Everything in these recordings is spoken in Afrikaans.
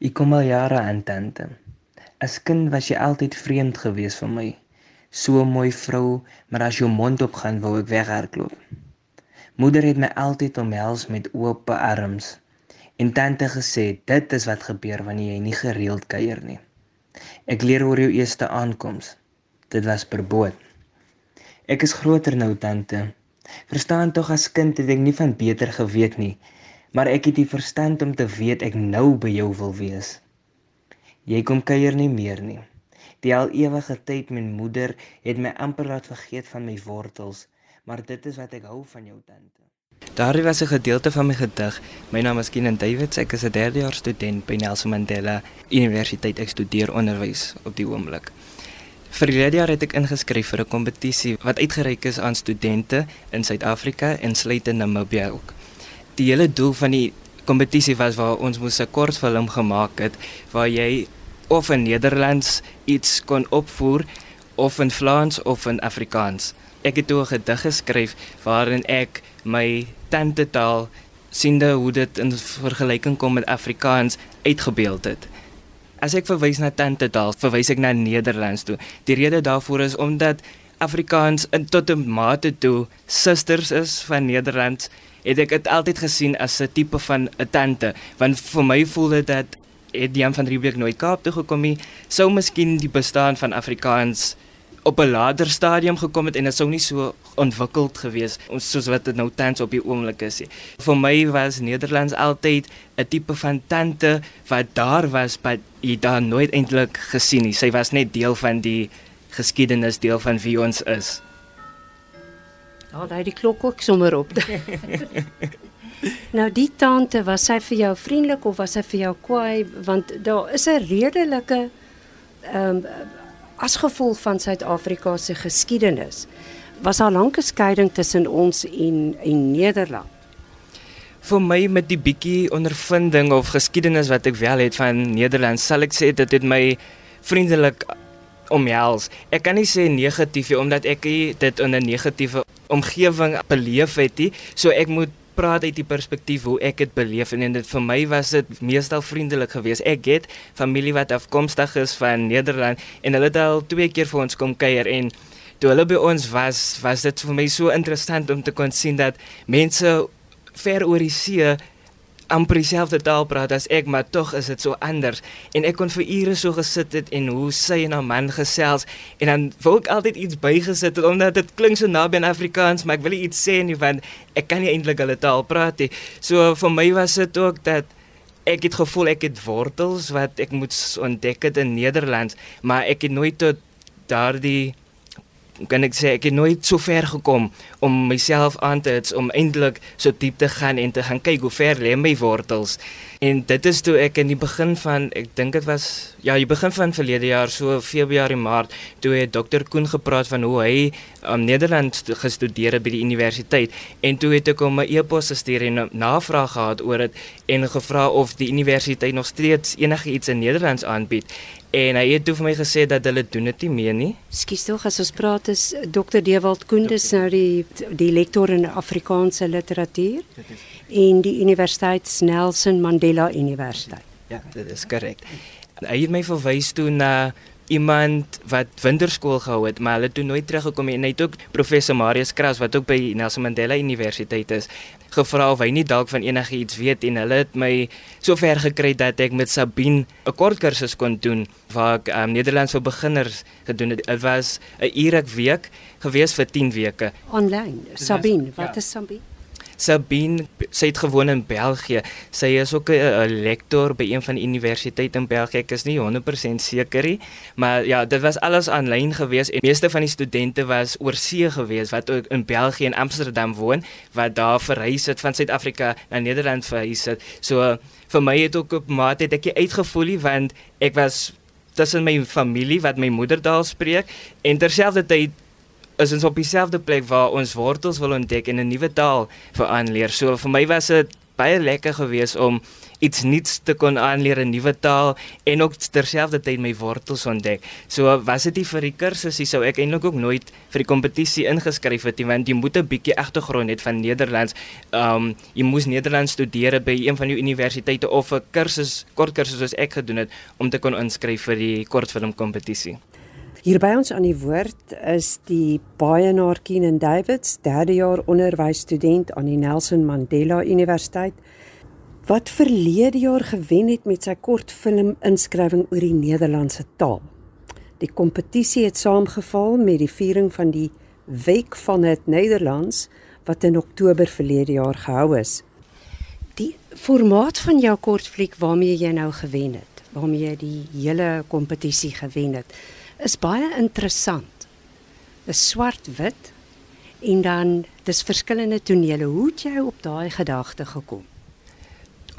Ek kom al jare aan tante. As kind was jy altyd vreemd geweest vir my. So 'n mooi vrou, maar as jou mond opgaan, wou ek weghardloop. Moeder het my altyd omhels met oop arms. En tante gesê, dit is wat gebeur wanneer jy nie gereeld kuier nie. Ek leer oor jou eerste aankoms. Dit was per boot. Ek is groter nou, tante. Verstaan tog as kind het ek nie van beter geweet nie maar ek het die verstand om te weet ek nou by jou wil wees. Jy kom kuier nie meer nie. Die al ewige tyd met moeder het my amper laat vergeet van my wortels, maar dit is wat ek hou van jou tante. Daardie was 'n gedeelte van my gedig. My naam is Keenan Davids. Ek is 'n derdejaars student by Nelson Mandela Universiteit. Ek studeer onderwys op die oomblik. Vir die jaar het ek ingeskryf vir 'n kompetisie wat uitgereik is aan studente in Suid-Afrika en sluit in Namibië ook die hele doel van die kompetisie was waar ons moes 'n kortfilm gemaak het waar jy of in Nederlands iets kon opvoer of in Vlaams of in Afrikaans. Ek het toe 'n gedig geskryf waarin ek my tante taal siende hoe dit in vergelyking kom met Afrikaans uitgebeeld het. As ek verwys na tante taal, verwys ek na Nederlands toe. Die rede daarvoor is omdat Afrikaans in tot 'n mate toe susters is van Nederlands het ek dit altyd gesien as 'n tipe van 'n tante want vir my voel dit dat het Jan van Riebeeck nooit Kaap toe gekom nie sou miskien die bestaan van Afrikaans op 'n later stadium gekom het en dit sou nie so ontwikkeld gewees soos wat dit nou tans op die oomblik is. Vir my was Nederlands altyd 'n tipe van tante wat daar was, maar jy daar nooit eintlik gesien nie. Sy was net deel van die geskiedenis, deel van wie ons is. Ja, daai die klok ook sommer op. nou die tante, was sy vir jou vriendelik of was sy vir jou kwaai want daar is 'n redelike ehm um, as gevolg van Suid-Afrika se geskiedenis was daar lank 'n skeiding tussen ons en en Nederland. Vir my met die bietjie ondervinding of geskiedenis wat ek wel het van Nederland, sal ek sê dit het my vriendelik omhels. Ek kan nie sê negatief nie omdat ek dit in 'n negatiewe omgewing beleef het nie. So ek moet praat uit die perspektief hoe ek dit beleef en, en dit vir my was dit meestal vriendelik geweest. Ek het familie wat afkomstig is van Nederland en hulle het al twee keer vir ons kom kuier en toe hulle by ons was, was dit vir my so interessant om te kon sien dat mense ver oor die see amper dieselfde taal praat as ek, maar tog is dit so anders. En ek kon vir ure so gesit het en hoe sy en haar man gesels en dan wou ek altyd iets bygesit het omdat dit klink so naby aan Afrikaans, maar ek wil iets sê nie want ek kan nie eintlik hulle taal praat nie. So vir my was dit ook dat ek het gevoel ek het wortels wat ek moet ontdek het in Nederland, maar ek het nooit tot daardie kan ek sê ek het nooit so ver gekom om myself aan te hits om eintlik so diep te gaan en te gaan kyk hoe ver lê my wortels. En dit is toe ek in die begin van ek dink dit was ja, die begin van verlede jaar so Februarie Maart toe het dokter Koen gepraat van hoe hy um, Nederland gestudeer het by die universiteit en toe het ek hom 'n e-pos gestuur en 'n navraag gehad oor dit en gevra of die universiteit nog steeds enigiets in Nederlands aanbied. En hy het toe vir my gesê dat hulle doen dit nie meer nie. Skus tog as ons praat is Dr. Dewald Koendes nou die die lektor in Afrikaanse literatuur en die Universiteit Nelson Mandela Universiteit. Ja, dit is korrek. Hy het my verwys toe na iemand wat winterskool gehou het, maar hulle toe nooit teruggekom nie. En hy het ook professor Marius Kras wat ook by Nelson Mandela Universiteit is, gevra of hy nie dalk van enigiets weet en hulle het my so ver gekry dat ek met Sabine 'n kort kursus kon doen waar ek um, Nederlands vir beginners gedoen het. Dit was 'n ure week gewees vir 10 weke. Online. Sabine, wat ja. is Sabine? Sabine, sy het gewoon in België. Sy is ook 'n lektor by een van die universiteite in België. Ek is nie 100% seker nie, maar ja, dit was alles aanlyn gewees en meeste van die studente was oorsee gewees wat ook in België en Amsterdam woon, wat daar verhuis het van Suid-Afrika na Nederland verhuis het. So vir my het ook op mate het ek uitgevoel nie want ek was tussen my familie wat my moedertaal spreek en terselfdertyd is ons op dieselfde plek waar ons wortels wil ontdek en 'n nuwe taal vir aanleer. So vir my was dit baie lekker geweest om iets nuuts te kon aanleer 'n nuwe taal en ook terselfdertyd my wortels ontdek. So was dit nie vir die kursusse sou ek eintlik ook nooit vir die kompetisie ingeskryf het nie want jy moet 'n bietjie agtergrond hê van Nederlands. Um jy moes Nederlands studeer by een van die universiteite of 'n kursus kort kursus soos ek gedoen het om te kon inskryf vir die kortfilm kompetisie. Hier by ons aan die woord is die Baienaar Keenan Davids, derde jaar onderwysstudent aan die Nelson Mandela Universiteit wat verlede jaar gewen het met sy kortfilm inskrywing oor die Nederlandse taal. Die kompetisie het saamgeval met die viering van die Week van het Nederlands wat in Oktober verlede jaar gehou is. Die formaat van jou kortfliek waarmee jy nou gewen het, waarmee jy die hele kompetisie gewen het, is baie interessant. Is swart-wit en dan dis verskillende tonele. Hoe het jy op daai gedagte gekom?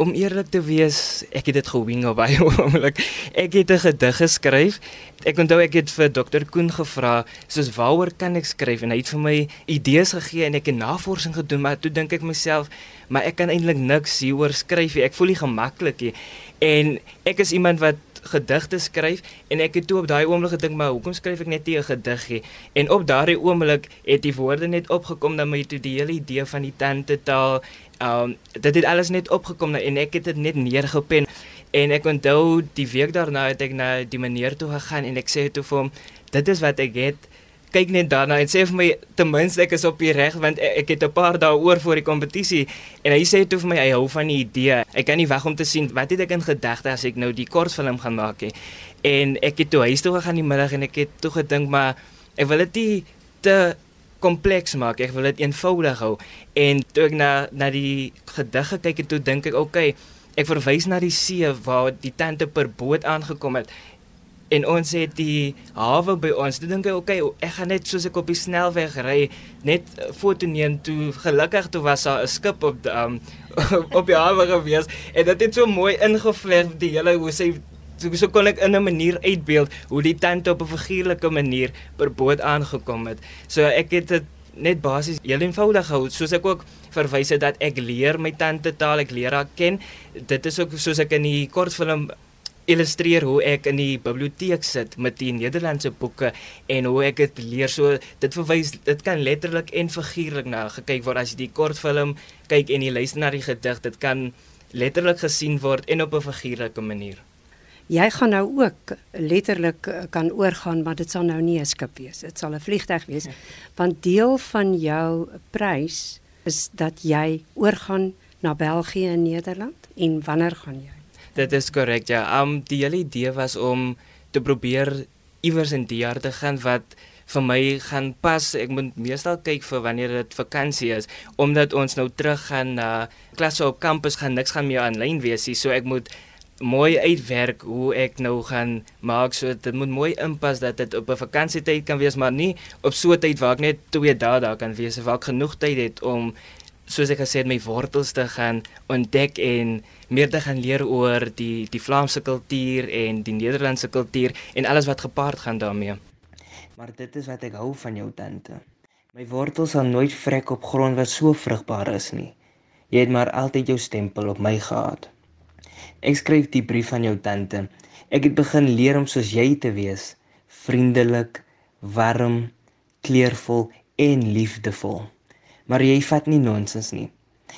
Om eerlik te wees, ek het dit gewing op baie oomblik. Ek het 'n gedig geskryf. Ek onthou ek het vir Dr Koen gevra, soos waaroor kan ek skryf en hy het vir my idees gegee en ek het navorsing gedoen, maar toe dink ek myself, maar ek kan eintlik niks hieroor skryf nie. Ek voel nie gemaklik nie. En ek is iemand wat gedigte skryf en ek het toe op daai oomblik gedink maar hoekom skryf ek net nie 'n gedig nie en op daardie oomblik het die woorde net opgekom dat my toe die hele idee van die tante taal um dit het alles net opgekom en ek het dit net neergepen. En ek onthou die week daarna het ek na die meneer toe gegaan en ek sê toe vir hom dit is wat ek het kyk net daarna en sê vir my ten minste ek is op die reg want ek, ek het 'n paar dae oor voor die kompetisie en hy sê toe vir my hy hou van die idee. Ek kan nie wag om te sien wat het ek in gedagte as ek nou die kortfilm gaan maak hê. En ek het toe huis toe gegaan die middag en ek het toe gedink maar ek wil dit nie te kompleks maak. Ek wil dit eenvoudig hou. En toe ek na na die gedig gekyk het, toe dink ek, okay, ek verwys na die see waar die tante per boot aangekom het en ons het die hawe by ons. Toe dink ek, okay, ek gaan net soos ek op die snelweg ry, net foto neem toe gelukkig toe was daar 'n skip op die, um, op die hawe gewees en dit het so mooi ingevleg die hele hoe sy so, so kon ek in 'n manier uitbeeld hoe die tante op 'n figuurlike manier per boot aangekom het. So ek het dit net basies heel eenvoudig gehou soos ek ook verwys het dat ek leer my tante taal, ek leer haar ken. Dit is ook soos ek in die kortfilm illustreer hoe ek in die biblioteek sit met die Nederlandse boeke en hoe ek dit leer. So dit verwys dit kan letterlik en figuurlik na gekyk word as jy die kortfilm kyk en jy luister na die gedig, dit kan letterlik gesien word en op 'n figuurlike manier. Jy gaan nou ook letterlik eh, kan oorgaan, maar dit sal nou nie 'n skip wees. Dit sal 'n vliegtyg wees. Ja. Want deel van jou prys is dat jy oorgaan na België en Nederland en wanneer gaan jy? Dit is korrek ja. Um die hele idee was om te probeer iewers in die jaar te gaan wat vir my gaan pas. Ek moet meestal kyk vir wanneer dit vakansie is omdat ons nou terug gaan na klasse op kampus gaan niks gaan meer aanlyn wees nie. So ek moet mooi uitwerk hoe ek nou gaan maak so dit moet mooi inpas dat dit op 'n vakansietyd kan wees maar nie op so 'n tyd waar ek net 2 dae daar kan wees of waar ek genoeg tyd het om soos ek gesê het my wortels te gaan ontdek en meer te gaan leer oor die die Vlaamse kultuur en die Nederlandse kultuur en alles wat gepaard gaan daarmee. Maar dit is wat ek hou van jou tante. My wortels sal nooit vrek op grond wat so vrugbaar is nie. Jy het maar altyd jou stempel op my gehad. Ek skryf die brief aan jou tante. Ek het begin leer om soos jy te wees, vriendelik, warm, kleurvol en liefdevol. Maar jy vat nie nonsens nie.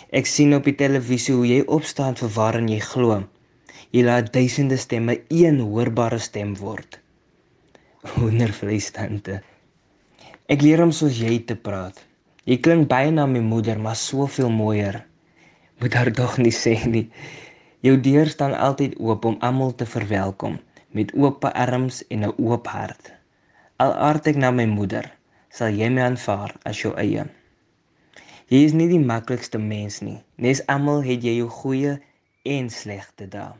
Ek sien op die televisie hoe jy opstaan vir waarin jy glo. Jy laat duisende stemme een hoorbare stem word. Wondervleis tante. Ek leer om soos jy te praat. Jy klink baie na my moeder, maar soveel mooier. Moet haar dog nie sê nie. Jou deur staan altyd oop om almal te verwelkom met oop arms en 'n oop hart. Al aard ek na my moeder, sal jy my aanvaar as jou eie. Jy is nie die maklikste mens nie. Nes almal het jy jou goeie en slegte dae.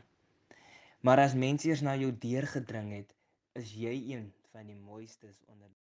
Maar as mense eers na jou deur gedring het, is jy een van die mooistes onder